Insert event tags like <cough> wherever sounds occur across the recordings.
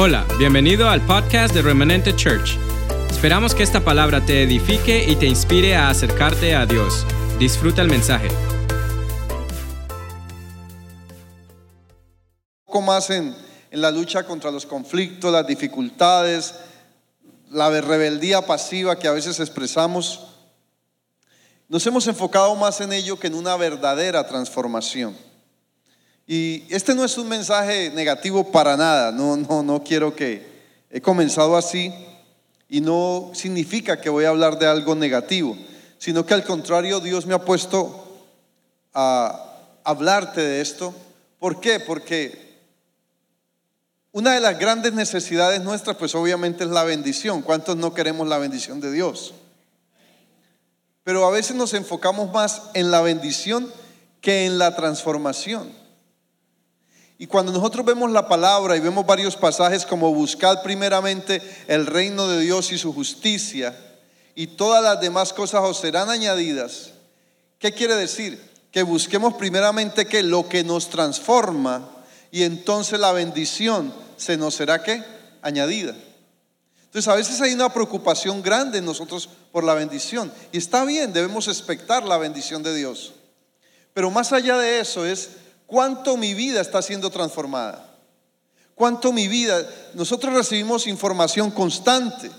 Hola, bienvenido al podcast de Remanente Church. Esperamos que esta palabra te edifique y te inspire a acercarte a Dios. Disfruta el mensaje. Un poco más en, en la lucha contra los conflictos, las dificultades, la rebeldía pasiva que a veces expresamos. Nos hemos enfocado más en ello que en una verdadera transformación. Y este no es un mensaje negativo para nada, no, no, no quiero que he comenzado así y no significa que voy a hablar de algo negativo, sino que al contrario Dios me ha puesto a hablarte de esto. ¿Por qué? Porque una de las grandes necesidades nuestras, pues obviamente es la bendición. ¿Cuántos no queremos la bendición de Dios? Pero a veces nos enfocamos más en la bendición que en la transformación. Y cuando nosotros vemos la palabra y vemos varios pasajes como buscad primeramente el reino de Dios y su justicia, y todas las demás cosas os serán añadidas, ¿qué quiere decir? Que busquemos primeramente que lo que nos transforma y entonces la bendición se nos será que añadida. Entonces a veces hay una preocupación grande en nosotros por la bendición y está bien, debemos expectar la bendición de Dios. Pero más allá de eso es cuánto mi vida está siendo transformada. Cuánto mi vida, nosotros recibimos información constante.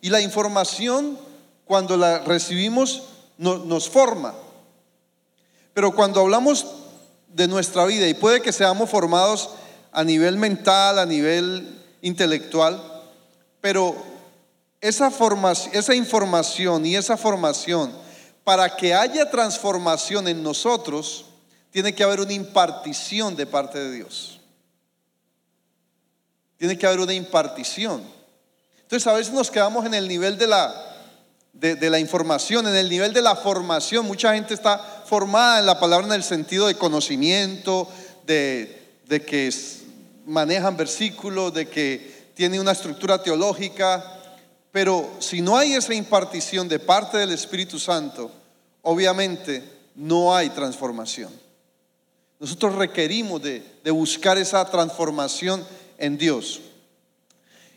Y la información, cuando la recibimos, nos forma. Pero cuando hablamos de nuestra vida, y puede que seamos formados a nivel mental, a nivel intelectual, pero esa, formación, esa información y esa formación, para que haya transformación en nosotros, tiene que haber una impartición de parte de Dios. Tiene que haber una impartición. Entonces a veces nos quedamos en el nivel de la, de, la información, en el nivel de la formación. Mucha gente está formada en la palabra en el sentido de conocimiento, de, de que manejan versículos, de que tiene una estructura teológica. Pero si no hay esa impartición de parte del Espíritu Santo, obviamente no hay transformación. Nosotros requerimos de, buscar esa transformación en Dios.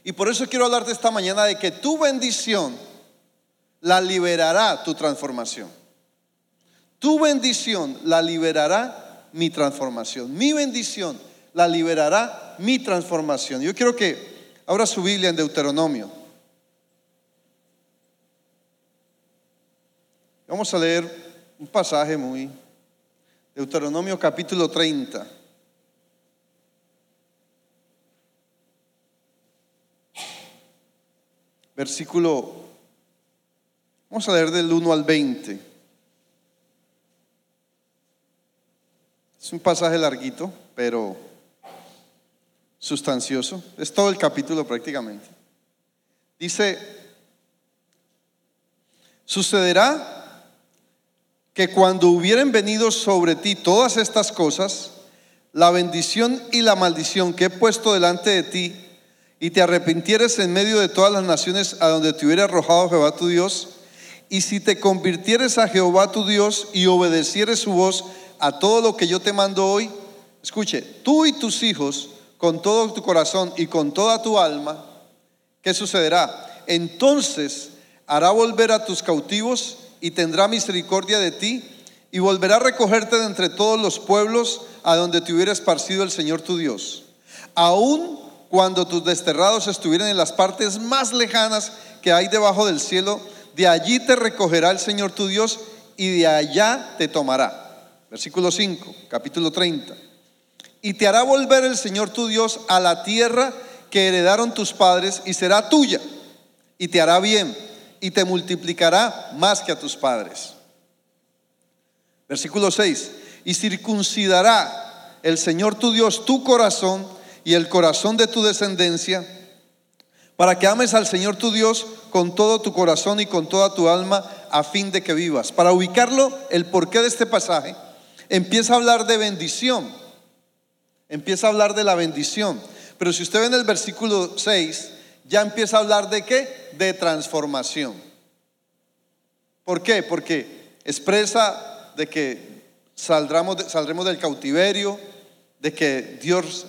Y por eso quiero hablarte esta mañana de que tu bendición la liberará tu transformación. Tu bendición la liberará mi transformación. Mi bendición la liberará mi transformación. Yo quiero que abra su Biblia en Deuteronomio. Vamos a leer un pasaje muy Deuteronomio capítulo 30. Versículo, vamos a leer del 1 al 20. Es un pasaje larguito, pero sustancioso. Es todo el capítulo prácticamente. Dice, sucederá que cuando hubieran venido sobre ti todas estas cosas, la bendición y la maldición que he puesto delante de ti, y te arrepintieres en medio de todas las naciones a donde te hubiera arrojado Jehová tu Dios, y si te convirtieres a Jehová tu Dios y obedecieres su voz a todo lo que yo te mando hoy, escuche, tú y tus hijos, con todo tu corazón y con toda tu alma, ¿qué sucederá? Entonces hará volver a tus cautivos y tendrá misericordia de ti y volverá a recogerte de entre todos los pueblos a donde te hubiera esparcido el Señor tu Dios. Aun cuando tus desterrados estuvieran en las partes más lejanas que hay debajo del cielo, de allí te recogerá el Señor tu Dios y de allá te tomará. Versículo 5, capítulo 30. Y te hará volver el Señor tu Dios a la tierra que heredaron tus padres y será tuya y te hará bien y te multiplicará más que a tus padres. Versículo 6. Y circuncidará el Señor tu Dios tu corazón y el corazón de tu descendencia, para que ames al Señor tu Dios con todo tu corazón y con toda tu alma, a fin de que vivas. Para ubicarlo, el porqué de este pasaje, empieza a hablar de bendición. Empieza a hablar de la bendición. Pero si usted ve en el versículo 6, ya empieza a hablar de qué? De transformación. ¿Por qué? Porque expresa de que saldremos, saldremos del cautiverio, de que Dios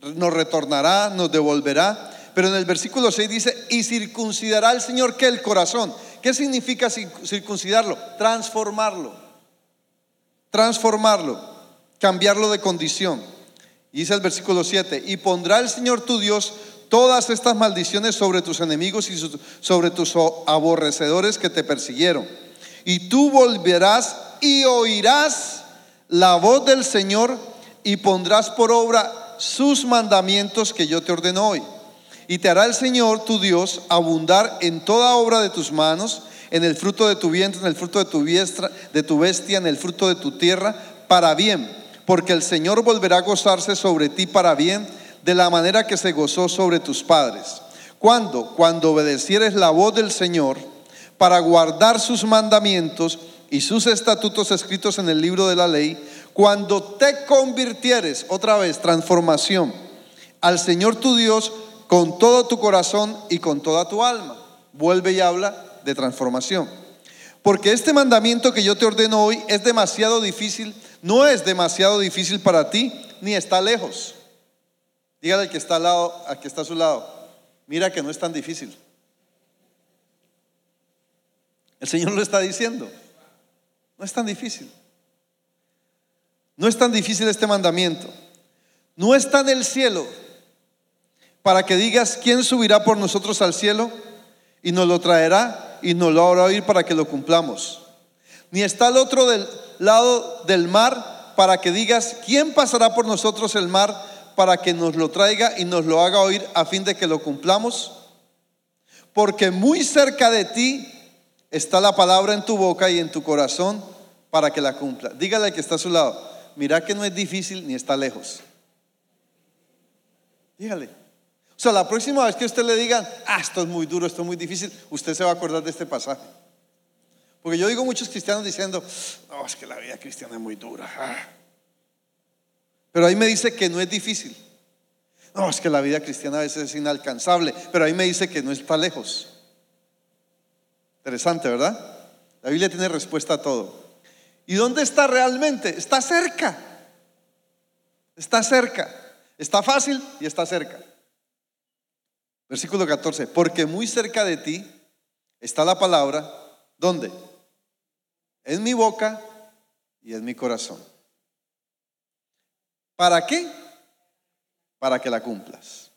nos retornará, nos devolverá. Pero en el versículo 6 dice, y circuncidará el Señor que el corazón. ¿Qué significa circuncidarlo? Transformarlo. Transformarlo. Cambiarlo de condición. Y dice el versículo 7, y pondrá el Señor tu Dios todas estas maldiciones sobre tus enemigos y sobre tus aborrecedores que te persiguieron. Y tú volverás y oirás la voz del Señor y pondrás por obra sus mandamientos que yo te ordeno hoy. Y te hará el Señor tu Dios abundar en toda obra de tus manos, en el fruto de tu vientre, en el fruto de tu, de tu bestia, en el fruto de tu tierra, para bien. Porque el Señor volverá a gozarse sobre ti para bien, de la manera que se gozó sobre tus padres. Cuando, cuando obedecieres la voz del Señor, para guardar sus mandamientos y sus estatutos escritos en el libro de la ley, cuando te convirtieres, otra vez, transformación, al Señor tu Dios con todo tu corazón y con toda tu alma. Vuelve y habla de transformación. Porque este mandamiento que yo te ordeno hoy es demasiado difícil, no es demasiado difícil para ti, ni está lejos. Dígale al que está al lado, al que está a su lado, mira que no es tan difícil. El Señor lo está diciendo. No es tan difícil. No es tan difícil este mandamiento. No está en el cielo para que digas, ¿quién subirá por nosotros al cielo? Y nos lo traerá y nos lo hará oír para que lo cumplamos. Ni está al otro del lado del mar para que digas, ¿quién pasará por nosotros el mar para que nos lo traiga y nos lo haga oír a fin de que lo cumplamos? Porque muy cerca de ti está la palabra en tu boca y en tu corazón para que la cumpla. Dígale que está a su lado, mira que no es difícil ni está lejos. Dígale. O sea, la próxima vez que usted le diga, ah, esto es muy duro, esto es muy difícil, usted se va a acordar de este pasaje. Porque yo digo muchos cristianos diciendo, no, es que la vida cristiana es muy dura. Ah". Pero ahí me dice que no es difícil. No, es que la vida cristiana a veces es inalcanzable, pero ahí me dice que no está lejos. Interesante, ¿verdad? La Biblia tiene respuesta a todo. ¿Y dónde está realmente? Está cerca. Está cerca. Está fácil y está cerca. Versículo 14. Porque muy cerca de ti está la palabra. ¿Dónde? En mi boca y en mi corazón. ¿Para qué? Para que la cumplas.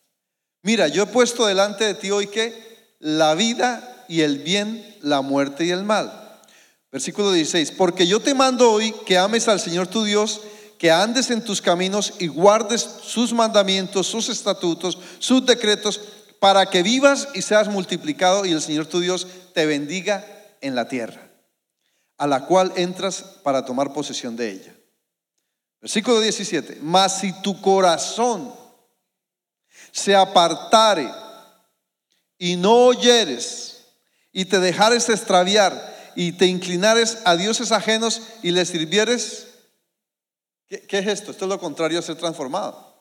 Mira, yo he puesto delante de ti hoy que la vida y el bien, la muerte y el mal. Versículo 16, porque yo te mando hoy que ames al Señor tu Dios, que andes en tus caminos y guardes sus mandamientos, sus estatutos, sus decretos, para que vivas y seas multiplicado y el Señor tu Dios te bendiga en la tierra, a la cual entras para tomar posesión de ella. Versículo 17, mas si tu corazón se apartare y no oyeres, y te dejares extraviar y te inclinares a dioses ajenos y les sirvieres, ¿qué, ¿qué, es esto? Esto es lo contrario a ser transformado.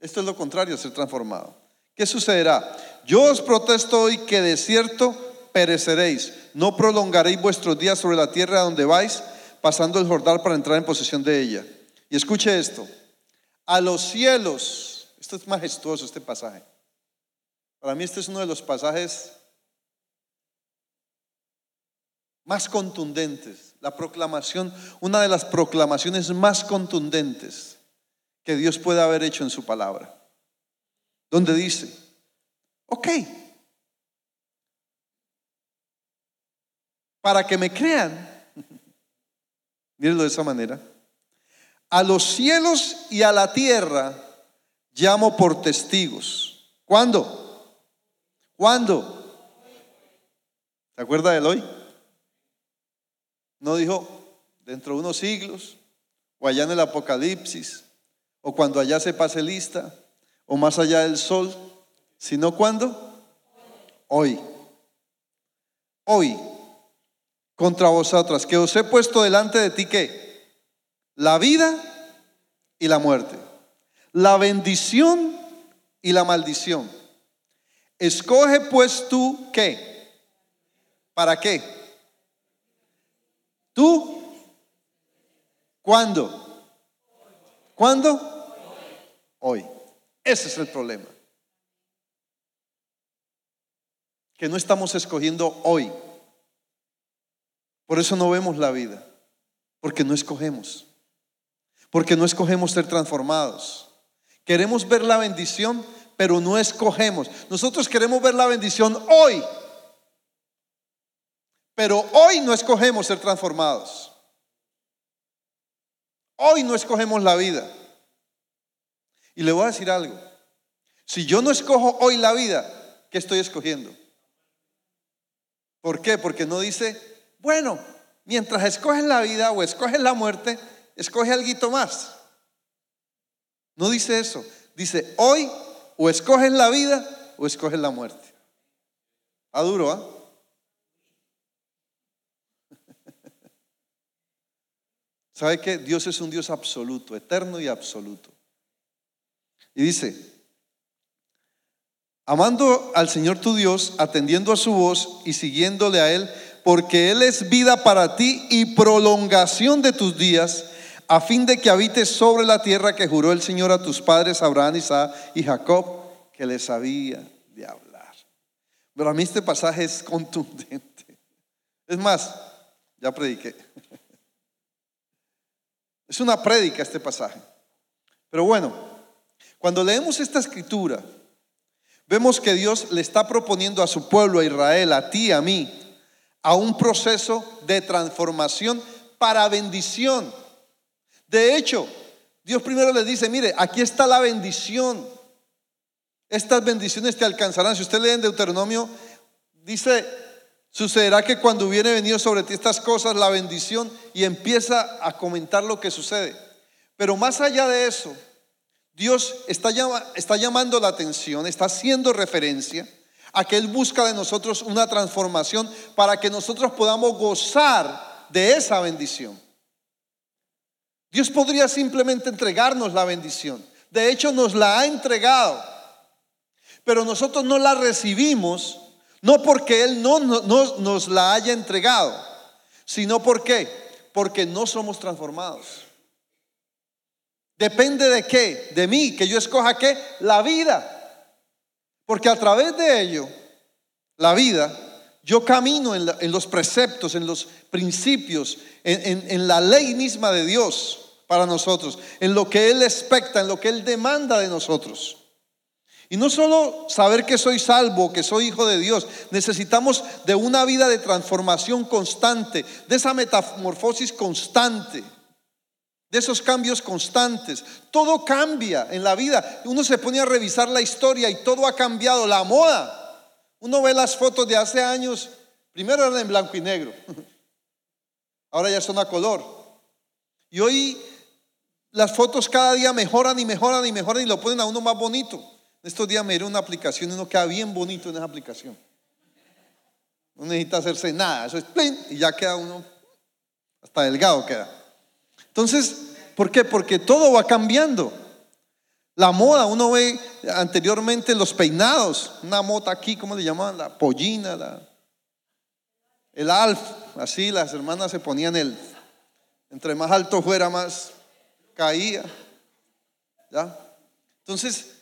Esto es lo contrario a ser transformado. ¿Qué sucederá? Yo os protesto hoy que de cierto pereceréis. No prolongaréis vuestros días sobre la tierra donde vais, pasando el Jordán para entrar en posesión de ella. Y escuche esto. A los cielos, esto es majestuoso este pasaje. Para mí este es uno de los pasajes más contundentes, la proclamación, una de las proclamaciones más contundentes que Dios puede haber hecho en su palabra, donde dice, ok, para que me crean, mírenlo de esa manera, a los cielos y a la tierra llamo por testigos. ¿Cuándo? ¿Cuándo? ¿Se acuerda del hoy? No dijo dentro de unos siglos, o allá en el Apocalipsis, o cuando allá se pase lista, o más allá del sol, sino cuando? Hoy. Hoy, contra vosotras, que os he puesto delante de ti que la vida y la muerte, la bendición y la maldición. Escoge pues tú qué. ¿Para qué? ¿Tú? ¿Cuándo? ¿Cuándo? hoy. Ese es el problema. Que no estamos escogiendo hoy. Por eso no vemos la vida. Porque no escogemos. Porque no escogemos ser transformados. Queremos ver la bendición, pero no escogemos. Nosotros queremos ver la bendición hoy. Pero hoy no escogemos ser transformados. Hoy no escogemos la vida. Y le voy a decir algo. Si yo no escojo hoy la vida, ¿qué estoy escogiendo? ¿Por qué? Porque no dice, bueno, mientras escoges la vida o escoges la muerte, escoge algo más. No dice eso. Dice, hoy o escoges la vida o escoges la muerte. A duro, ¿ah? <laughs> ¿Sabe que Dios es un Dios absoluto, eterno y absoluto? Y dice, amando al Señor tu Dios, atendiendo a su voz y siguiéndole a Él, porque Él es vida para ti y prolongación de tus días, a fin de que habites sobre la tierra que juró el Señor a tus padres Abraham, Isaac y Jacob, que les había de hablar. Pero a mí este pasaje es contundente. Es más, ya prediqué. Es una prédica este pasaje. Pero bueno, cuando leemos esta escritura, vemos que Dios le está proponiendo a su pueblo, a Israel, a ti, a mí, a un proceso de transformación para bendición. De hecho, Dios primero le dice, mire, aquí está la bendición. Estas bendiciones te alcanzarán. Si usted lee en Deuteronomio, dice, Sucederá que cuando hubiere venido sobre ti estas cosas, la bendición, y empieza a comentar lo que sucede. Pero más allá de eso, Dios está, está llamando la atención, está haciendo referencia a que Él busca de nosotros una transformación para que nosotros podamos gozar de esa bendición. Dios podría simplemente entregarnos la bendición. De hecho, nos la ha entregado. Pero nosotros no la recibimos no porque Él no, nos la haya entregado, sino porque, porque no somos transformados. Depende de qué, de mí, que yo escoja qué, la vida. Porque a través de ello, la vida, yo camino en, los preceptos, en los principios, en la ley misma de Dios para nosotros, en lo que Él expecta, en lo que Él demanda de nosotros. Y no solo saber que soy salvo, que soy hijo de Dios, necesitamos de una vida de transformación constante, de esa metamorfosis constante, de esos cambios constantes. Todo cambia en la vida. Uno se pone a revisar la historia y todo ha cambiado. La moda. Uno ve las fotos de hace años, primero eran en blanco y negro, <laughs> ahora ya son a color. Y hoy las fotos cada día mejoran y mejoran y mejoran y lo ponen a uno más bonito. Estos días me dieron una aplicación y uno queda bien bonito en esa aplicación. No necesita hacerse nada, eso es plin y ya queda uno hasta delgado queda. Entonces, ¿por qué? Porque todo va cambiando. La moda, uno ve anteriormente los peinados, una mota aquí, ¿cómo le llamaban? La pollina, la, el alf, así las hermanas se ponían el, entre más alto fuera, más caía. ¿Ya? Entonces,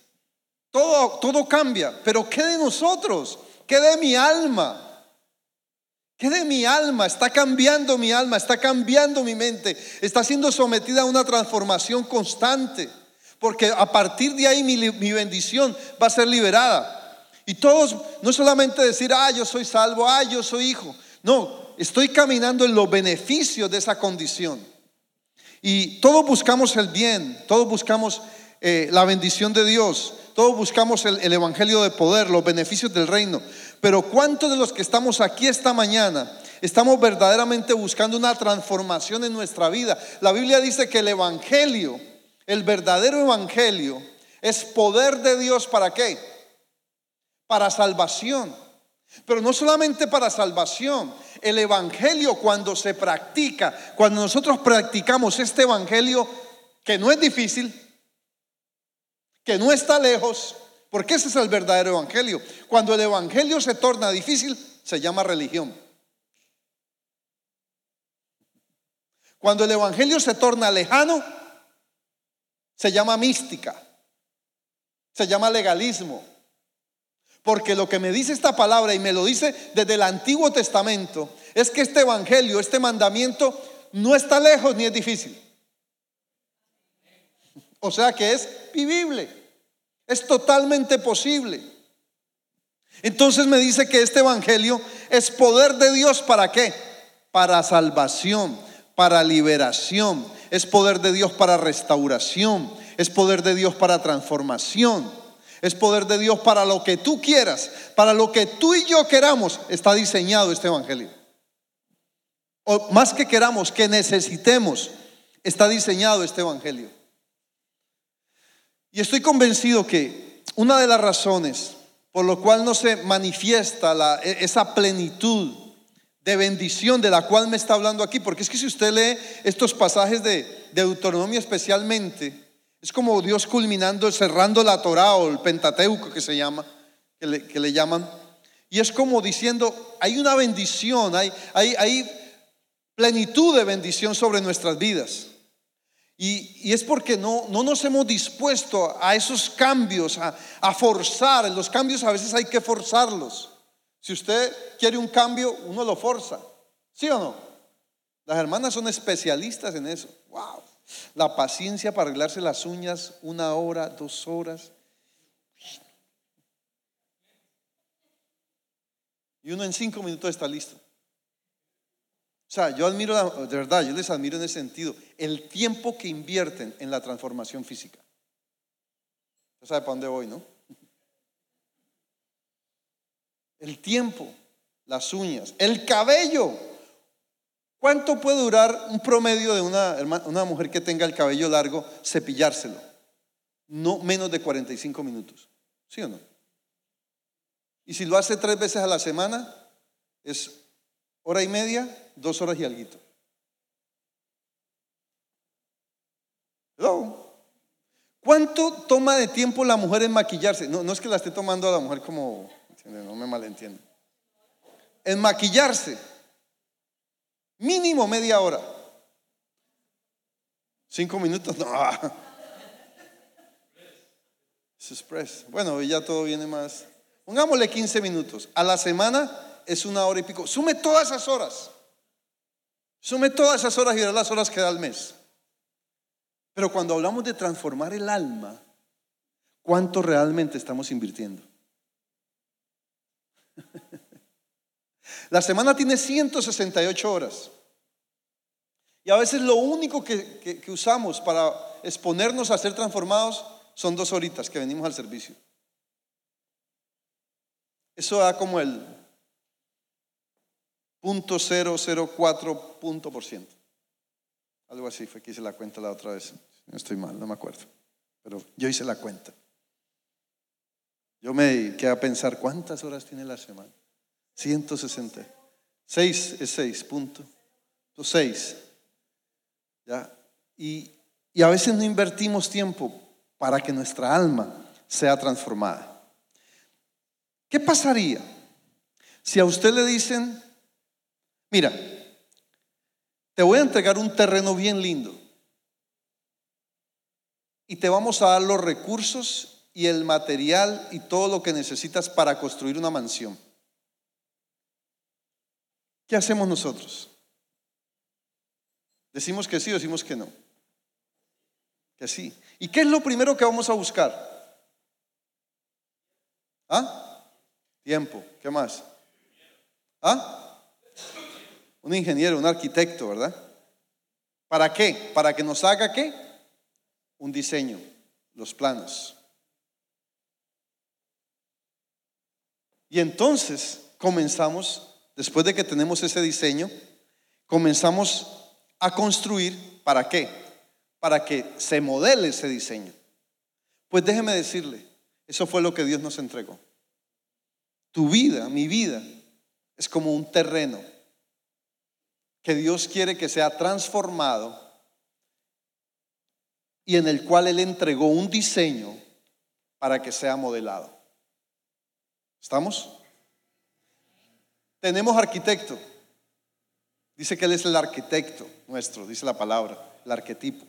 todo, todo cambia, pero ¿qué de nosotros? ¿Qué de mi alma? ¿Qué de mi alma? Está cambiando mi alma, está cambiando mi mente, está siendo sometida a una transformación constante, porque a partir de ahí mi, bendición va a ser liberada. Y todos, no solamente decir, ah, yo soy salvo, ah, yo soy hijo. No, estoy caminando en los beneficios de esa condición. Y todos buscamos el bien, todos buscamos eh, la bendición de Dios todos buscamos el, Evangelio de poder, los beneficios del reino. Pero ¿cuántos de los que estamos aquí esta mañana estamos verdaderamente buscando una transformación en nuestra vida? La Biblia dice que el Evangelio, el verdadero Evangelio, es poder de Dios para qué? Para salvación. Pero no solamente para salvación. El Evangelio cuando se practica, cuando nosotros practicamos este Evangelio, que no es difícil, que no está lejos, porque ese es el verdadero evangelio. Cuando el evangelio se torna difícil, se llama religión. Cuando el evangelio se torna lejano, se llama mística. Se llama legalismo. Porque lo que me dice esta palabra y me lo dice desde el Antiguo Testamento es que este evangelio, este mandamiento no está lejos ni es difícil. O sea que es vivible, es totalmente posible. Entonces me dice que este evangelio es poder de Dios para qué? Para salvación, para liberación, es poder de Dios para restauración, es poder de Dios para transformación, es poder de Dios para lo que tú quieras, para lo que tú y yo queramos, está diseñado este evangelio. O más que queramos, que necesitemos, está diseñado este evangelio. Y estoy convencido que una de las razones por lo cual no se manifiesta e, esa plenitud de bendición de la cual me está hablando aquí, porque es que si usted lee estos pasajes de, Deuteronomio especialmente, es como Dios culminando, cerrando la Torah o el Pentateuco que se llama, que le, que le llaman, y es como diciendo, hay una bendición, hay, hay, hay plenitud de bendición sobre nuestras vidas. Y, es porque no, no, nos hemos dispuesto a esos cambios, a, a forzar. Los cambios a veces hay que forzarlos. Si usted quiere un cambio, uno lo forza. ¿Sí o no? Las hermanas son especialistas en eso. ¡Wow! La paciencia para arreglarse las uñas, una hora, dos horas. Y uno en cinco minutos está listo. O sea, yo admiro, de verdad, yo les admiro en ese sentido, el tiempo que invierten en la transformación física. Ya sabe para dónde voy, ¿no? El tiempo, las uñas, el cabello. ¿Cuánto puede durar un promedio de una, una mujer que tenga el cabello largo cepillárselo? No menos de 45 minutos. ¿Sí o no? Y si lo hace tres veces a la semana, es hora y media, dos horas y algo. ¿Cuánto toma de tiempo la mujer en maquillarse? No, no es que la esté tomando a la mujer como, no me malentiendo. En maquillarse, mínimo media hora. Cinco minutos, no. <laughs> Es express. Bueno, ya todo viene más. Pongámosle 15 minutos. A la semana es una hora y pico. Sume todas esas horas. Sume todas esas horas y verás las horas que da al mes. Pero cuando hablamos de transformar el alma, ¿cuánto realmente estamos invirtiendo? <laughs> La semana tiene 168 horas. Y a veces lo único que, que, usamos para exponernos a ser transformados son dos horitas que venimos al servicio. Eso da como el .004 punto por ciento. Algo así fue que hice la cuenta la otra vez. No estoy mal, no me acuerdo. Pero yo hice la cuenta. Yo me quedé a pensar cuántas horas tiene la semana. 160. 6 es 6, punto. 6. ¿Ya? Y, y a veces no invertimos tiempo para que nuestra alma sea transformada. ¿Qué pasaría si a usted le dicen, Mira, te voy a entregar un terreno bien lindo y te vamos a dar los recursos y el material y todo lo que necesitas para construir una mansión. ¿Qué hacemos nosotros? Decimos que sí o decimos que no. Que sí. ¿Y qué es lo primero que vamos a buscar? ¿Ah? Tiempo. ¿Qué más? ¿Ah? Un ingeniero, un arquitecto, ¿verdad? ¿Para qué? Para que nos haga qué? Un diseño, los planos. Y entonces comenzamos, después de que tenemos ese diseño, comenzamos a construir, ¿para qué? Para que se modele ese diseño. Pues déjeme decirle, eso fue lo que Dios nos entregó. Tu vida, mi vida, es como un terreno que Dios quiere que sea transformado y en el cual Él entregó un diseño para que sea modelado. ¿Estamos? Tenemos arquitecto. Dice que Él es el arquitecto nuestro, dice la palabra, el arquetipo.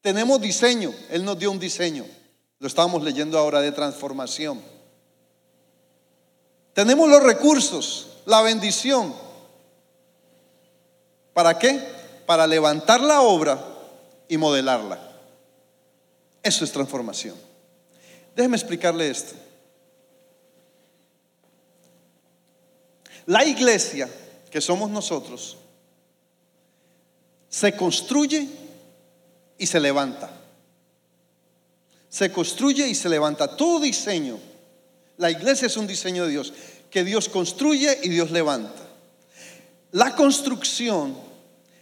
Tenemos diseño, Él nos dio un diseño, Lo estábamos leyendo ahora de transformación. Tenemos los recursos, la bendición. ¿Para qué? Para levantar la obra y modelarla. Eso es transformación. Déjeme explicarle esto. La iglesia, que somos nosotros, se construye y se levanta. Se construye y se levanta. Todo diseño. La iglesia es un diseño de Dios, que Dios construye y Dios levanta. La construcción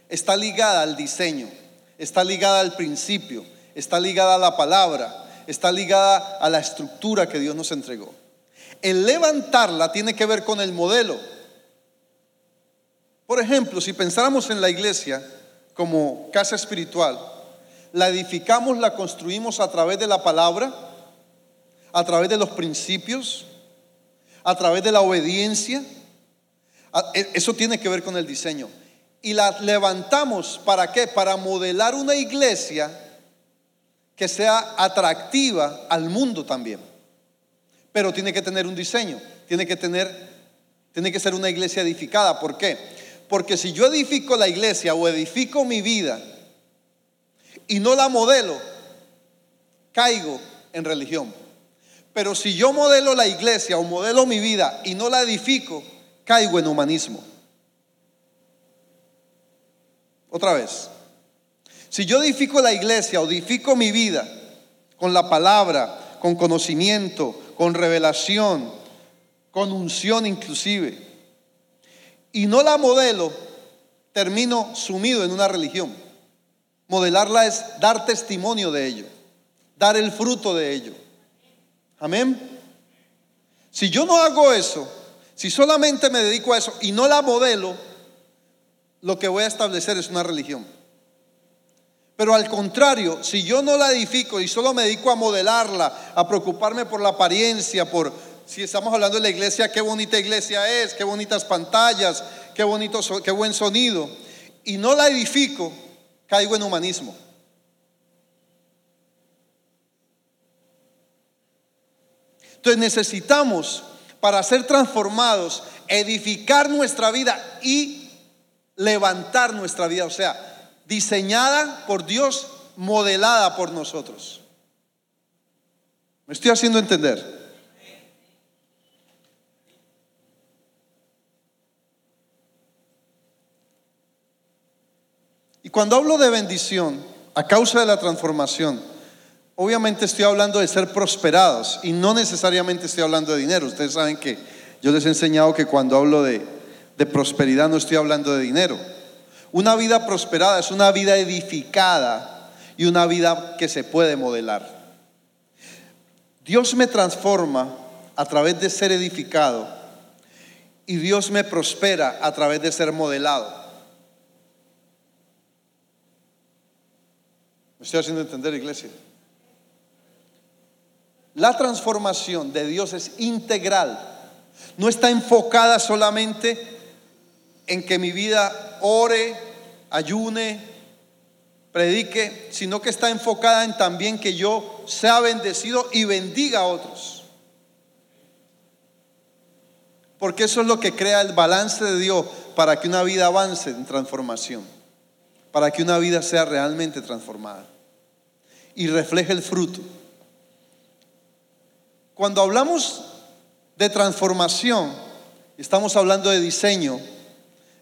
está ligada al diseño, está ligada al principio, está ligada a la palabra, está ligada a la estructura que Dios nos entregó. El levantarla tiene que ver con el modelo. Por ejemplo, si pensáramos en la iglesia como casa espiritual, la edificamos, la construimos a través de la palabra, a través de los principios, a través de la obediencia. E, eso tiene que ver con el diseño. Y la levantamos para qué? Para modelar una iglesia que sea atractiva al mundo también. Pero tiene que tener un diseño, tiene que tener tiene que ser una iglesia edificada, ¿por qué? Porque si yo edifico la iglesia o edifico mi vida y no la modelo, caigo en religión. Pero si yo modelo la iglesia o modelo mi vida y no la edifico, caigo en humanismo. Otra vez. Si yo edifico la iglesia o edifico mi vida con la palabra, con conocimiento, con revelación, con unción inclusive, y no la modelo, termino sumido en una religión. Modelarla es dar testimonio de ello, dar el fruto de ello. Amén. Si yo no hago eso, si solamente me dedico a eso y no la modelo, lo que voy a establecer es una religión. Pero al contrario, si yo no la edifico y solo me dedico a modelarla, a preocuparme por la apariencia, por si estamos hablando de la iglesia, qué bonita iglesia es, qué bonitas pantallas, qué bonito, qué buen sonido, y no la edifico, caigo en humanismo. Entonces necesitamos, para ser transformados, edificar nuestra vida y levantar nuestra vida, o sea, diseñada por Dios, modelada por nosotros. ¿Me estoy haciendo entender? Y cuando hablo de bendición, a causa de la transformación, obviamente estoy hablando de ser prosperados y no necesariamente estoy hablando de dinero. Ustedes saben que yo les he enseñado que cuando hablo de, prosperidad no estoy hablando de dinero. Una vida prosperada es una vida edificada y una vida que se puede modelar. Dios me transforma a través de ser edificado y Dios me prospera a través de ser modelado. ¿Me estoy haciendo entender, iglesia? La transformación de Dios es integral. No está enfocada solamente en que mi vida ore, ayune, predique, sino que está enfocada en también que yo sea bendecido y bendiga a otros. Porque eso es lo que crea el balance de Dios para que una vida avance en transformación, para que una vida sea realmente transformada y refleje el fruto. Cuando hablamos de transformación, estamos hablando de diseño,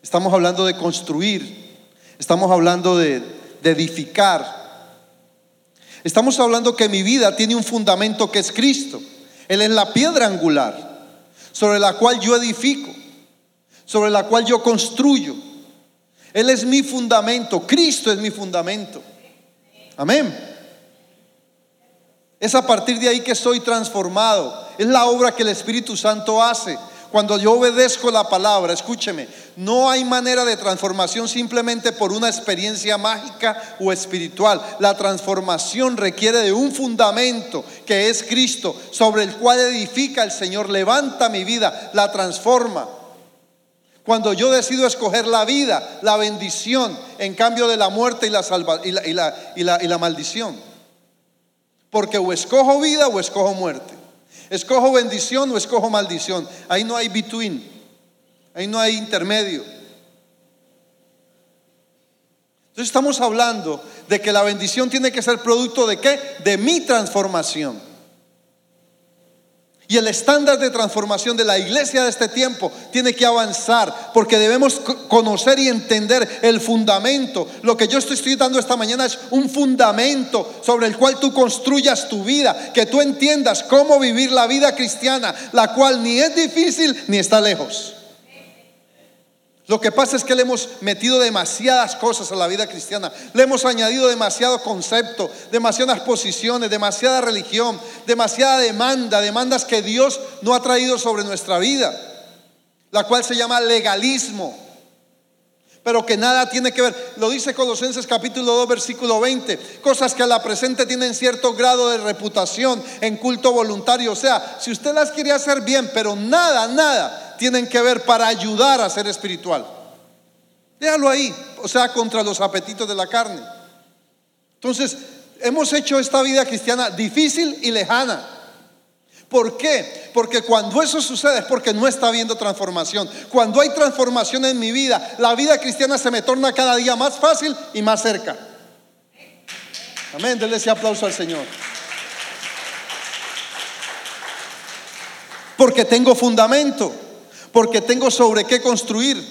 estamos hablando de construir, estamos hablando de, edificar. Estamos hablando que mi vida tiene un fundamento que es Cristo. Él es la piedra angular sobre la cual yo edifico, sobre la cual yo construyo. Él es mi fundamento, Cristo es mi fundamento. Amén. Es a partir de ahí que soy transformado. Es la obra que el Espíritu Santo hace. Cuando yo obedezco la palabra, escúcheme, no hay manera de transformación simplemente por una experiencia mágica o espiritual. La transformación requiere de un fundamento que es Cristo, sobre el cual edifica el Señor, levanta mi vida, la transforma. Cuando yo decido escoger la vida, la bendición, en cambio de la muerte y la, y la, y la maldición. Porque o escojo vida o escojo muerte. Escojo bendición o escojo maldición. Ahí no hay between. Ahí no hay intermedio. Entonces estamos hablando de que la bendición tiene que ser producto de qué? De mi transformación. Y el estándar de transformación de la iglesia de este tiempo tiene que avanzar porque debemos conocer y entender el fundamento. Lo que yo estoy dando esta mañana es un fundamento sobre el cual tú construyas tu vida, que tú entiendas cómo vivir la vida cristiana, la cual ni es difícil ni está lejos. Lo que pasa es que le hemos metido demasiadas cosas a la vida cristiana. Le hemos añadido demasiado concepto, demasiadas posiciones, demasiada religión, demasiada demanda, demandas que Dios no ha traído sobre nuestra vida, la cual se llama legalismo. Pero que nada tiene que ver, lo dice Colosenses capítulo 2 versículo 20, cosas que a la presente tienen cierto grado de reputación en culto voluntario. O sea, si usted las quiere hacer bien, pero nada, nada tienen que ver para ayudar a ser espiritual. Déjalo ahí, o sea, contra los apetitos de la carne. Entonces, hemos hecho esta vida cristiana difícil y lejana. ¿Por qué? Porque cuando eso sucede es porque no está habiendo transformación. Cuando hay transformación en mi vida, la vida cristiana se me torna cada día más fácil y más cerca. Amén, denle ese aplauso al Señor. Porque tengo fundamento porque tengo sobre qué construir,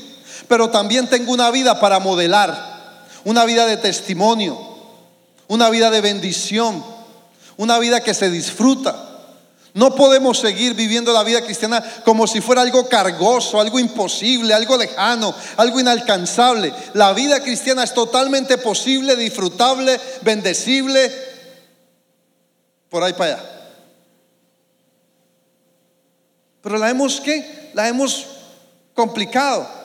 pero también tengo una vida para modelar, una vida de testimonio, una vida de bendición, una vida que se disfruta. No podemos seguir viviendo la vida cristiana como si fuera algo cargoso, algo imposible, algo lejano, algo inalcanzable. La vida cristiana es totalmente posible, disfrutable, bendecible, por ahí para allá. Pero la hemos que la hemos complicado.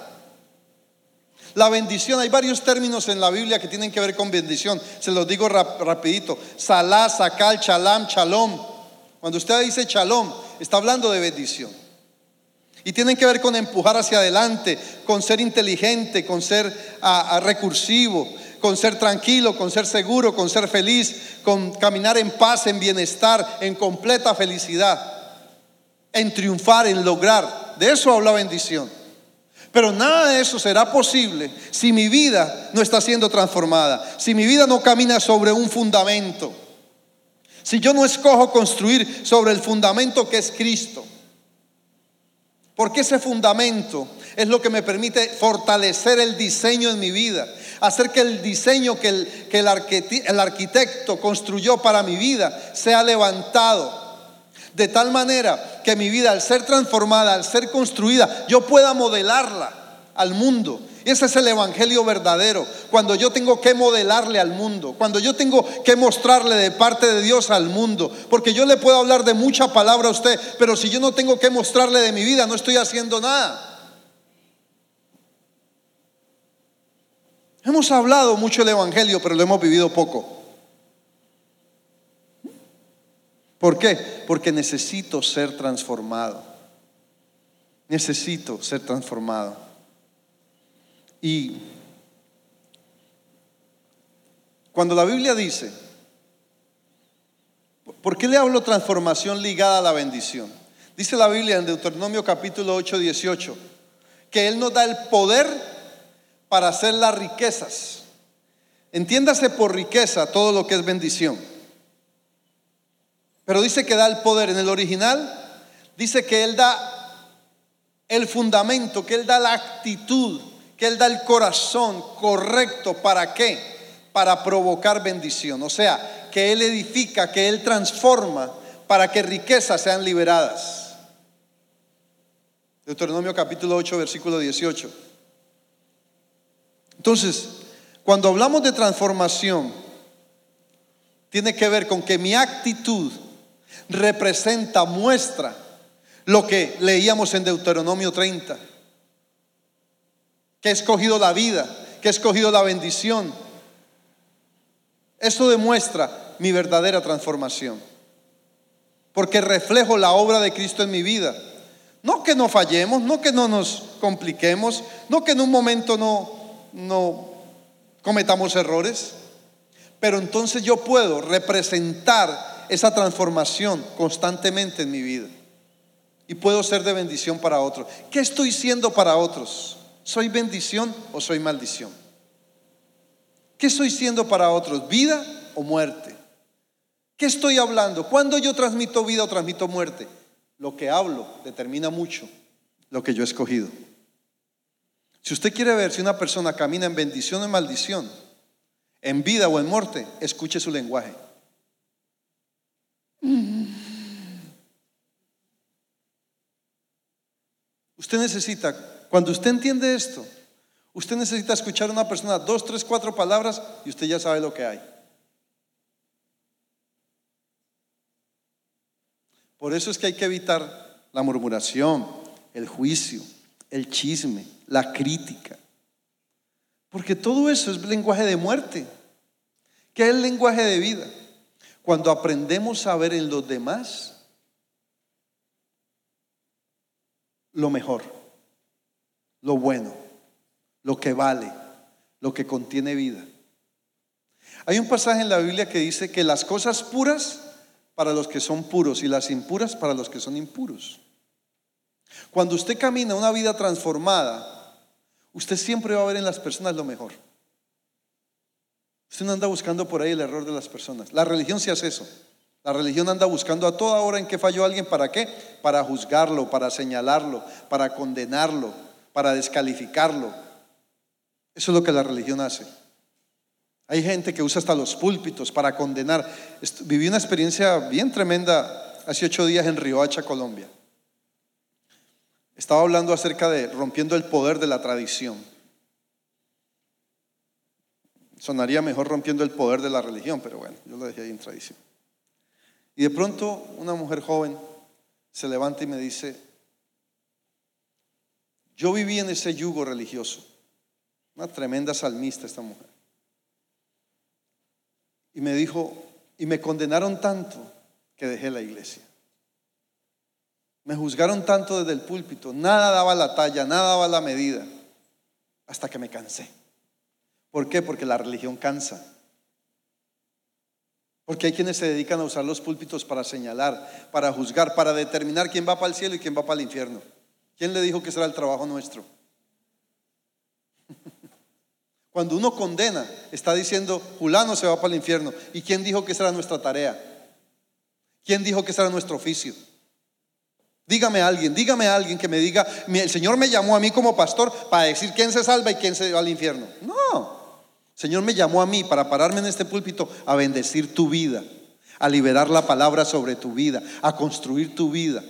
La bendición, hay varios términos en la Biblia que tienen que ver con bendición. Se los digo rapidito. Salá, sacal, chalam, chalom. Cuando usted dice shalom, está hablando de bendición. Y tienen que ver con empujar hacia adelante, con ser inteligente, con ser recursivo, con ser tranquilo, con ser seguro, con ser feliz, con caminar en paz, en bienestar, en completa felicidad, en triunfar, en lograr. De eso habla bendición. Pero nada de eso será posible si mi vida no está siendo transformada, si mi vida no camina sobre un fundamento, si yo no escojo construir sobre el fundamento que es Cristo. Porque ese fundamento es lo que me permite fortalecer el diseño en mi vida, hacer que el diseño que el, que el arquitecto construyó para mi vida sea levantado de tal manera que mi vida al ser transformada, al ser construida, yo pueda modelarla al mundo. Ese es el Evangelio verdadero. Cuando yo tengo que modelarle al mundo, cuando yo tengo que mostrarle de parte de Dios al mundo, porque yo le puedo hablar de mucha palabra a usted, pero si yo no tengo que mostrarle de mi vida, no estoy haciendo nada. Hemos hablado mucho del Evangelio, pero lo hemos vivido poco. ¿Por qué? Porque necesito ser transformado. Necesito ser transformado. Y cuando la Biblia dice, ¿por qué le hablo transformación ligada a la bendición? Dice la Biblia en Deuteronomio capítulo 8, 18, que Él nos da el poder para hacer las riquezas. Entiéndase por riqueza todo lo que es bendición. Pero dice que da el poder. En el original dice que Él da el fundamento, que Él da la actitud, que Él da el corazón correcto. ¿Para qué? Para provocar bendición. O sea, que Él edifica, que Él transforma para que riquezas sean liberadas. Deuteronomio capítulo 8, versículo 18. Entonces, cuando hablamos de transformación, tiene que ver con que mi actitud representa, muestra lo que leíamos en Deuteronomio 30, que he escogido la vida, que he escogido la bendición. Esto demuestra mi verdadera transformación, porque reflejo la obra de Cristo en mi vida. No que no fallemos, no que no nos compliquemos, no que en un momento no, no cometamos errores, pero entonces yo puedo representar esa transformación constantemente en mi vida. Y puedo ser de bendición para otros. ¿Qué estoy siendo para otros? ¿Soy bendición o soy maldición? ¿Qué estoy siendo para otros? ¿Vida o muerte? ¿Qué estoy hablando? ¿Cuándo yo transmito vida o transmito muerte? Lo que hablo determina mucho lo que yo he escogido. Si usted quiere ver si una persona camina en bendición o en maldición, en vida o en muerte, escuche su lenguaje. Usted necesita, cuando usted entiende esto, usted necesita escuchar a una persona dos, tres, cuatro palabras y usted ya sabe lo que hay. Por eso es que hay que evitar la murmuración, el juicio, el chisme, la crítica. Porque todo eso es lenguaje de muerte. ¿Qué es el lenguaje de vida? Cuando aprendemos a ver en los demás lo mejor, lo bueno, lo que vale, lo que contiene vida. Hay un pasaje en la Biblia que dice que las cosas puras para los que son puros y las impuras para los que son impuros. Cuando usted camina una vida transformada, usted siempre va a ver en las personas lo mejor. Usted no anda buscando por ahí el error de las personas. La religión sí hace eso. La religión anda buscando a toda hora en que falló alguien. ¿Para qué? Para juzgarlo, para señalarlo, para condenarlo, para descalificarlo. Eso es lo que la religión hace. Hay gente que usa hasta los púlpitos para condenar. Viví una experiencia bien tremenda hace ocho días en Riohacha, Colombia. Estaba hablando acerca de rompiendo el poder de la tradición. Sonaría mejor rompiendo el poder de la religión, pero bueno, yo lo dejé ahí en tradición. Y de pronto una mujer joven se levanta y me dice, yo viví en ese yugo religioso, una tremenda salmista esta mujer. Y me dijo, y me condenaron tanto que dejé la iglesia. Me juzgaron tanto desde el púlpito, nada daba la talla, nada daba la medida, hasta que me cansé. ¿Por qué? Porque la religión cansa. Porque hay quienes se dedican a usar los púlpitos para señalar, para juzgar, para determinar quién va para el cielo y quién va para el infierno. ¿Quién le dijo que será el trabajo nuestro? <laughs> Cuando uno condena, está diciendo, Julano se va para el infierno. ¿Y quién dijo que será nuestra tarea? ¿Quién dijo que será nuestro oficio? Dígame a alguien, dígame a alguien que me diga, el Señor me llamó a mí como pastor para decir quién se salva y quién se va al infierno. No, Señor me llamó a mí para pararme en este púlpito a bendecir tu vida, a liberar la palabra sobre tu vida, a construir tu vida,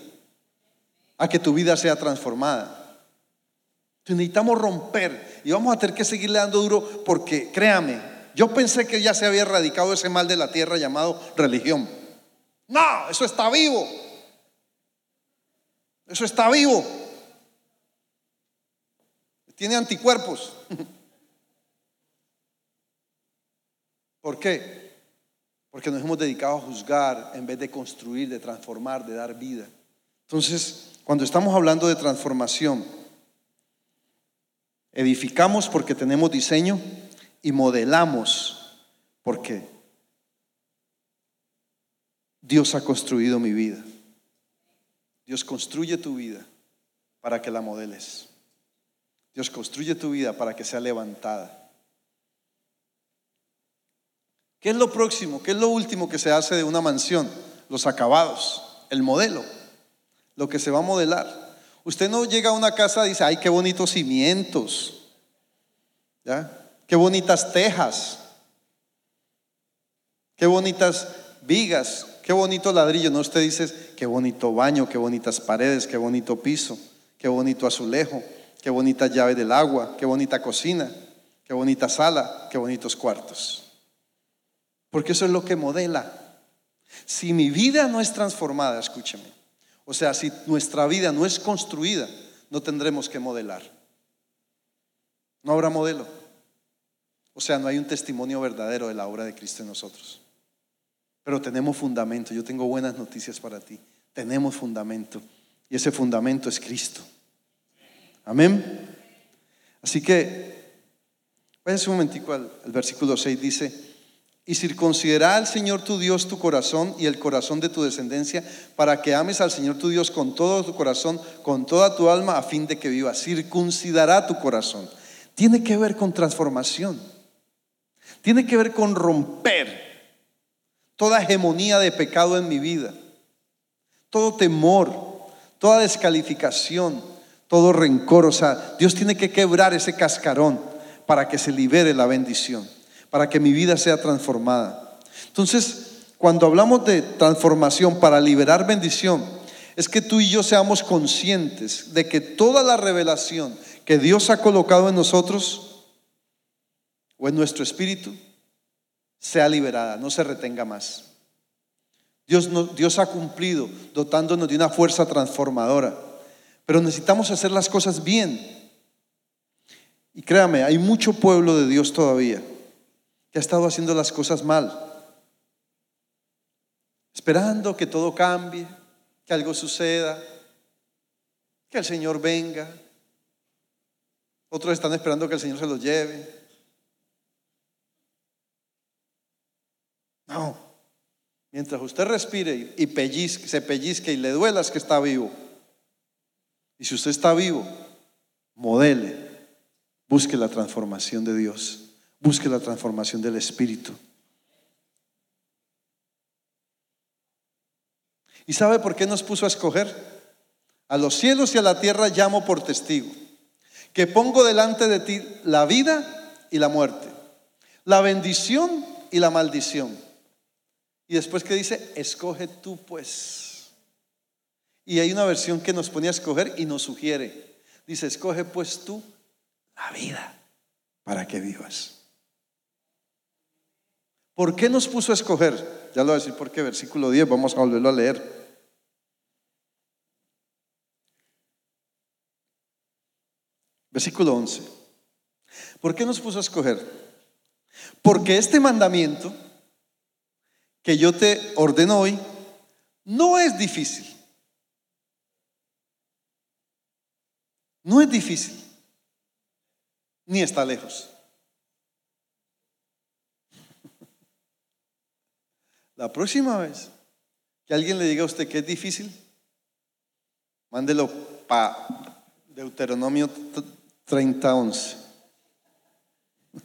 a que tu vida sea transformada. Necesitamos romper y vamos a tener que seguirle dando duro porque créame, yo pensé que ya se había erradicado ese mal de la tierra llamado religión. No, eso está vivo. Eso está vivo. Tiene anticuerpos. <laughs> ¿Por qué? Porque nos hemos dedicado a juzgar en vez de construir, de transformar, de dar vida. Entonces, cuando estamos hablando de transformación, edificamos porque tenemos diseño y modelamos porque Dios ha construido mi vida. Dios construye tu vida para que la modeles. Dios construye tu vida para que sea levantada. ¿Qué es lo próximo? ¿Qué es lo último que se hace de una mansión? Los acabados, el modelo, lo que se va a modelar. Usted no llega a una casa y dice, ay, qué bonitos cimientos, ¿ya? Qué bonitas tejas, qué bonitas vigas, qué bonito ladrillo. No, usted dice, qué bonito baño, qué bonitas paredes, qué bonito piso, qué bonito azulejo, qué bonita llave del agua, qué bonita cocina, qué bonita sala, qué bonitos cuartos. Porque eso es lo que modela. Si mi vida no es transformada, escúcheme. O sea, si nuestra vida no es construida, no tendremos que modelar. No habrá modelo. O sea, no hay un testimonio verdadero de la obra de Cristo en nosotros. Pero tenemos fundamento. Yo tengo buenas noticias para ti. Tenemos fundamento. Y ese fundamento es Cristo. Amén. Así que, váyanse un momentico al, al versículo 6. Dice, Y circuncidará al Señor tu Dios tu corazón y el corazón de tu descendencia, para que ames al Señor tu Dios con todo tu corazón, con toda tu alma, a fin de que vivas. Circuncidará tu corazón. Tiene que ver con transformación. Tiene que ver con romper toda hegemonía de pecado en mi vida, todo temor, toda descalificación, todo rencor. O sea, Dios tiene que quebrar ese cascarón para que se libere la bendición para que mi vida sea transformada. Entonces, cuando hablamos de transformación para liberar bendición, es que tú y yo seamos conscientes de que toda la revelación que Dios ha colocado en nosotros o en nuestro espíritu sea liberada, no se retenga más. Dios, Dios ha cumplido dotándonos de una fuerza transformadora, pero necesitamos hacer las cosas bien. Y créame, hay mucho pueblo de Dios todavía que ha estado haciendo las cosas mal, esperando que todo cambie, que algo suceda, que el Señor venga. Otros están esperando que el Señor se los lleve. No. Mientras usted respire y se pellizque y le duelas que está vivo. Y si usted está vivo, modele, busque la transformación de Dios. Busque la transformación del Espíritu. ¿Y sabe por qué nos puso a escoger? A los cielos y a la tierra llamo por testigo, que pongo delante de ti la vida y la muerte, la bendición y la maldición. Y después que dice, escoge tú pues. Y hay una versión que nos pone a escoger y nos sugiere. Dice, escoge pues tú la vida para que vivas. ¿Por qué nos puso a escoger? Ya lo voy a decir por qué, versículo 10, vamos a volverlo a leer. Versículo 11. ¿Por qué nos puso a escoger? Porque este mandamiento que yo te ordeno hoy no es difícil. No es difícil, ni está lejos. La próxima vez que alguien le diga a usted que es difícil, mándelo para Deuteronomio 30:11. <laughs>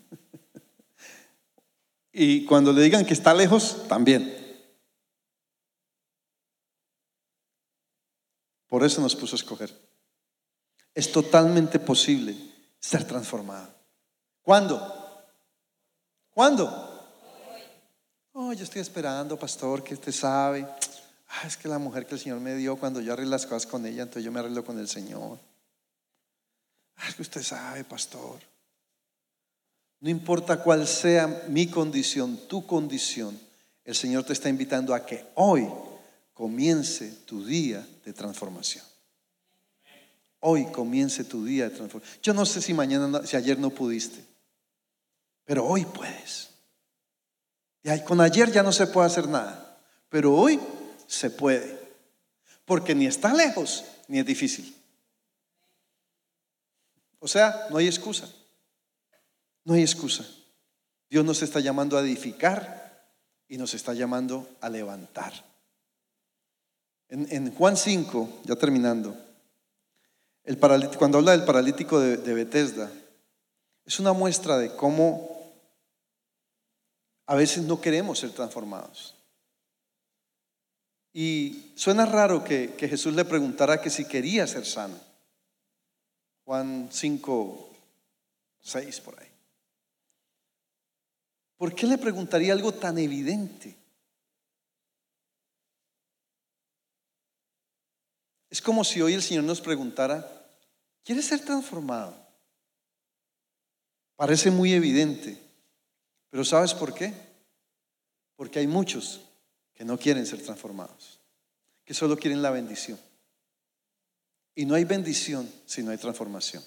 y cuando le digan que está lejos, también. Por eso nos puso a escoger. Es totalmente posible ser transformado. ¿Cuándo? ¿Cuándo? Oh, yo estoy esperando, pastor, que usted sabe. Ah, es que la mujer que el Señor me dio, cuando yo arreglo las cosas con ella, entonces yo me arreglo con el Señor. Ah, es que usted sabe, pastor. No importa cuál sea mi condición, tu condición, el Señor te está invitando a que hoy comience tu día de transformación. Hoy comience tu día de transformación. Yo no sé si mañana, si ayer no pudiste, pero hoy puedes. Y con ayer ya no se puede hacer nada, pero hoy se puede, porque ni está lejos ni es difícil. O sea, no hay excusa, no hay excusa. Dios nos está llamando a edificar y nos está llamando a levantar. En, Juan 5, ya terminando, el cuando habla del paralítico de, de Bethesda, es una muestra de cómo a veces no queremos ser transformados. Y suena raro que, Jesús le preguntara que si quería ser sano. Juan 5, 6 por ahí. ¿Por qué le preguntaría algo tan evidente? Es como si hoy el Señor nos preguntara, ¿quieres ser transformado? Parece muy evidente. Pero ¿sabes por qué? Porque hay muchos que no quieren ser transformados, que solo quieren la bendición. Y no hay bendición si no hay transformación.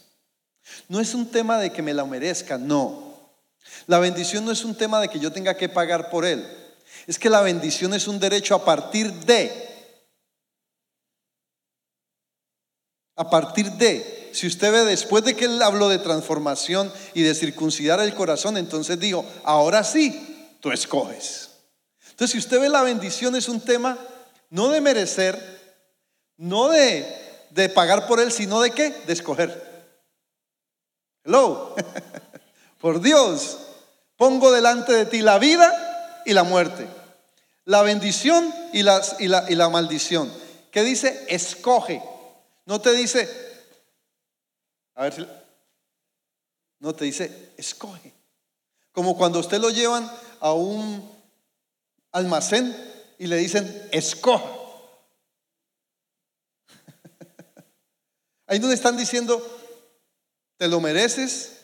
No es un tema de que me la merezca, no. La bendición no es un tema de que yo tenga que pagar por él. Es que la bendición es un derecho a partir de. A partir de si usted ve después de que él habló de transformación y de circuncidar el corazón, entonces dijo, ahora sí, tú escoges. Entonces, si usted ve la bendición es un tema no de merecer, no de, de pagar por él, sino de qué? De escoger. Hello. <laughs> por Dios, pongo delante de ti la vida y la muerte, la bendición y, las, y, la, y la maldición. ¿Qué dice? Escoge. No te dice, a ver si, no te dice, escoge. Como cuando usted lo llevan a un almacén y le dicen, escoja. <laughs> Ahí no le están diciendo, te lo mereces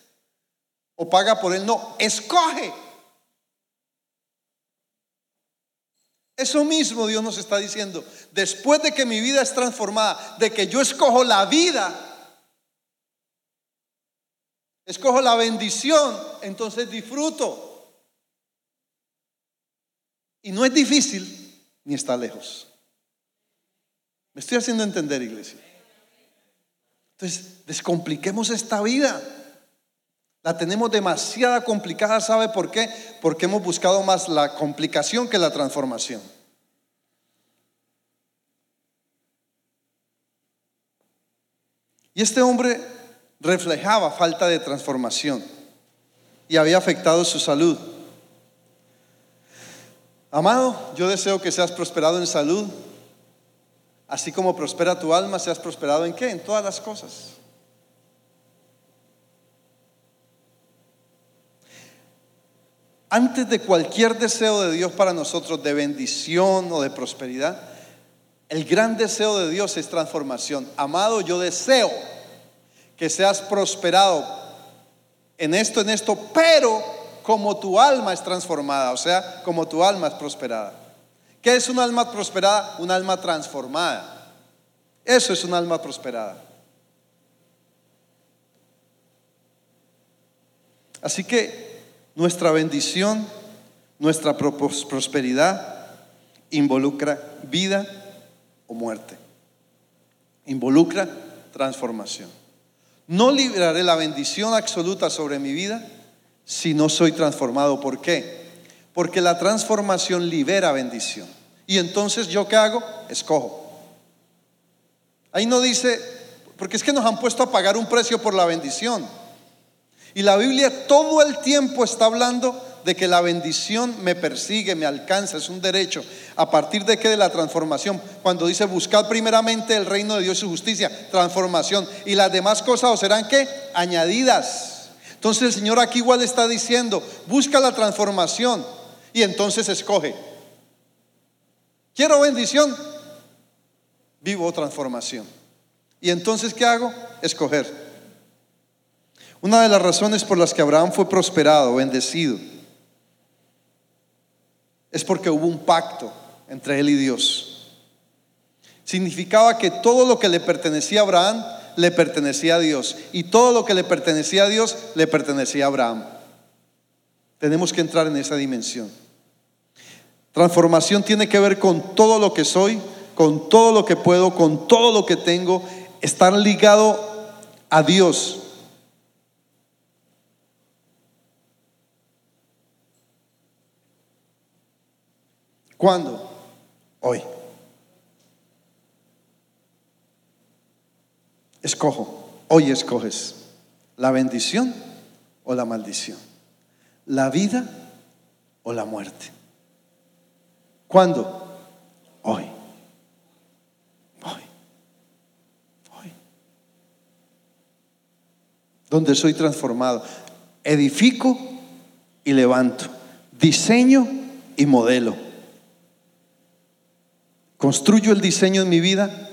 o paga por él. No, escoge. Eso mismo Dios nos está diciendo. Después de que mi vida es transformada, de que yo escojo la vida, escojo la bendición, entonces disfruto. Y no es difícil ni está lejos. Me estoy haciendo entender, iglesia. Entonces, descompliquemos esta vida. La tenemos demasiada complicada, ¿sabe por qué? Porque hemos buscado más la complicación que la transformación. Y este hombre reflejaba falta de transformación y había afectado su salud. Amado, yo deseo que seas prosperado en salud, así como prospera tu alma, seas prosperado en qué? En todas las cosas. Antes de cualquier deseo de Dios para nosotros de bendición o de prosperidad, el gran deseo de Dios es transformación. Amado, yo deseo que seas prosperado en esto, en esto, pero como tu alma es transformada, o sea, como tu alma es prosperada. ¿Qué es un alma prosperada? Un alma transformada. Eso es un alma prosperada. Así que nuestra bendición, nuestra prosperidad involucra vida o muerte. Involucra transformación. No libraré la bendición absoluta sobre mi vida si no soy transformado. ¿Por qué? Porque la transformación libera bendición. Y entonces yo qué hago? Escojo. Ahí no dice, porque es que nos han puesto a pagar un precio por la bendición. Y la Biblia todo el tiempo está hablando de que la bendición me persigue, me alcanza, es un derecho. ¿A partir de qué? De la transformación. Cuando dice buscar primeramente el reino de Dios y su justicia, transformación. Y las demás cosas os serán qué? Añadidas. Entonces el Señor aquí igual está diciendo, busca la transformación y entonces escoge. Quiero bendición, vivo transformación. Y entonces, ¿qué hago? Escoger. Una de las razones por las que Abraham fue prosperado, bendecido, es porque hubo un pacto entre él y Dios. Significaba que todo lo que le pertenecía a Abraham le pertenecía a Dios y todo lo que le pertenecía a Dios le pertenecía a Abraham. Tenemos que entrar en esa dimensión. Transformación tiene que ver con todo lo que soy, con todo lo que puedo, con todo lo que tengo, estar ligado a Dios. ¿Cuándo? Hoy. Escojo, hoy escoges la bendición o la maldición, la vida o la muerte. ¿Cuándo? Hoy. Hoy. Hoy. Donde soy transformado. Edifico y levanto. Diseño y modelo. Construyo el diseño en mi vida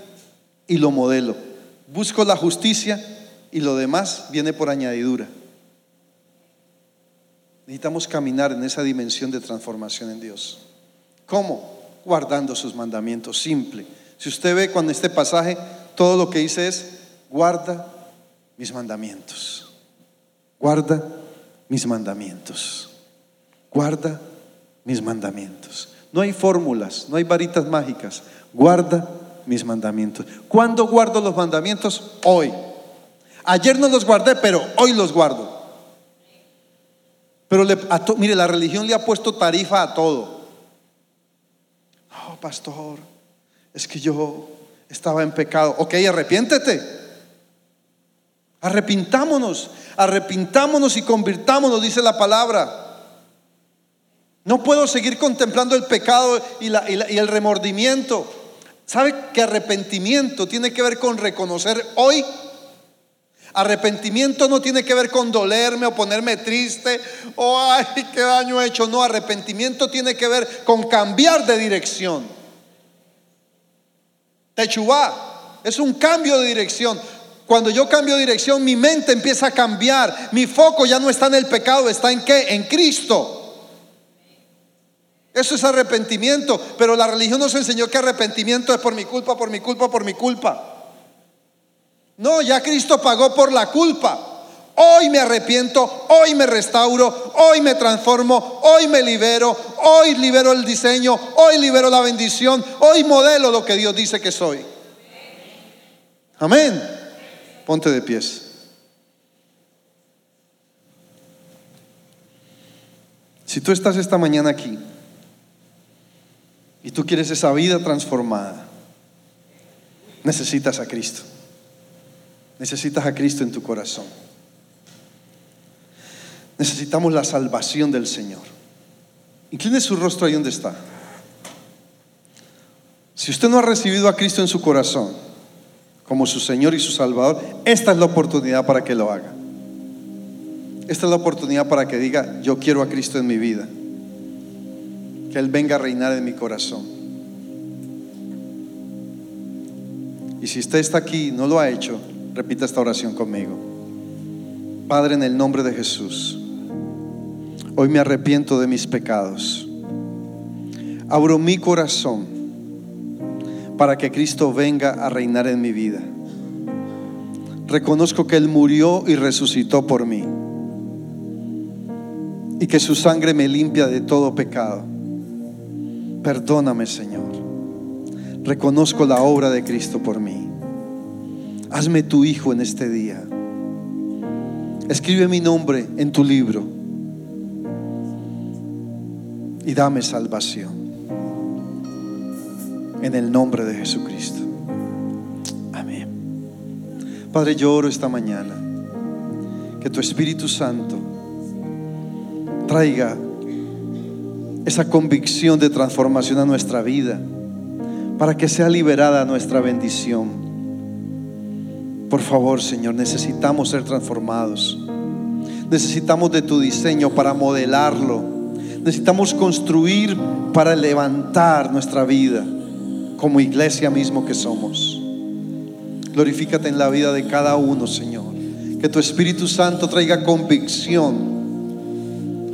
y lo modelo busco la justicia y lo demás viene por añadidura. Necesitamos caminar en esa dimensión de transformación en Dios. ¿Cómo? Guardando sus mandamientos, simple. Si usted ve cuando este pasaje, todo lo que dice es, guarda mis mandamientos. Guarda mis mandamientos. Guarda mis mandamientos. No hay fórmulas, no hay varitas mágicas. Guarda mis mandamientos. ¿Cuándo guardo los mandamientos? Hoy. Ayer no los guardé, pero hoy los guardo. Pero le- mire, la religión le ha puesto tarifa a todo. No, pastor, es que yo estaba en pecado. Ok, arrepiéntete. Arrepintámonos, arrepintámonos y convirtámonos, dice la palabra. No puedo seguir contemplando el pecado y, el remordimiento. ¿Sabe que arrepentimiento tiene que ver con reconocer hoy? Arrepentimiento no tiene que ver con dolerme o ponerme triste o ay, qué daño he hecho. No, arrepentimiento tiene que ver con cambiar de dirección. Techubá es un cambio de dirección. Cuando yo cambio de dirección, mi mente empieza a cambiar. Mi foco ya no está en el pecado, está en qué? En Cristo. Eso es arrepentimiento, pero la religión nos enseñó que arrepentimiento es por mi culpa, por mi culpa, por mi culpa. No, ya Cristo pagó por la culpa. Hoy me arrepiento, hoy me restauro, hoy me transformo, hoy me libero, hoy libero el diseño, hoy libero la bendición, hoy modelo lo que Dios dice que soy. Amén. Ponte de pies. Si tú estás esta mañana aquí y tú quieres esa vida transformada, necesitas a Cristo. Necesitas a Cristo en tu corazón. Necesitamos la salvación del Señor. Incline su rostro ahí donde está. Si usted no ha recibido a Cristo en su corazón como su Señor y su Salvador, esta es la oportunidad para que lo haga. Esta es la oportunidad para que diga, yo quiero a Cristo en mi vida. Que Él venga a reinar en mi corazón. Y si usted está aquí no lo ha hecho, repita esta oración conmigo. Padre, en el nombre de Jesús, hoy me arrepiento de mis pecados. Abro mi corazón para que Cristo venga a reinar en mi vida. Reconozco que Él murió y resucitó por mí y que su sangre me limpia de todo pecado. Perdóname, Señor. Reconozco la obra de Cristo por mí. Hazme tu hijo en este día. Escribe mi nombre en tu libro y dame salvación. En el nombre de Jesucristo. Amén. Padre, yo oro esta mañana que tu Espíritu Santo traiga esa convicción de transformación a nuestra vida para que sea liberada nuestra bendición. Por favor, Señor, necesitamos ser transformados. Necesitamos de tu diseño para modelarlo. Necesitamos construir para levantar nuestra vida como iglesia mismo que somos. Glorifícate en la vida de cada uno, Señor. Que tu Espíritu Santo traiga convicción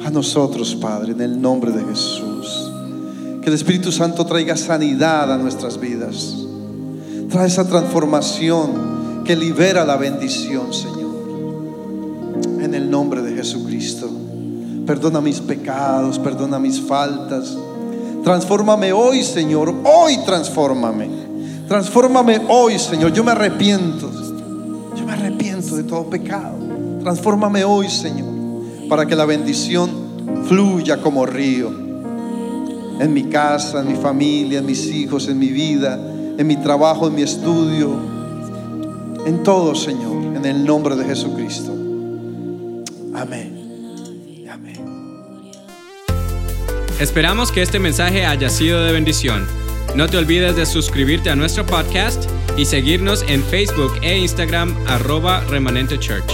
a nosotros, Padre, en el nombre de Jesús. Que el Espíritu Santo traiga sanidad a nuestras vidas. Trae esa transformación que libera la bendición, Señor. En el nombre de Jesucristo. Perdona mis pecados, perdona mis faltas. Transfórmame hoy, Señor. Hoy transfórmame. Transfórmame hoy, Señor. Yo me arrepiento. Yo me arrepiento de todo pecado. Transfórmame hoy, Señor, para que la bendición fluya como río. En mi casa, en mi familia, en mis hijos, en mi vida, en mi trabajo, en mi estudio. En todo, Señor, en el nombre de Jesucristo. Amén. Amén. Esperamos que este mensaje haya sido de bendición. No te olvides de suscribirte a nuestro podcast y seguirnos en Facebook e Instagram arroba remanente church.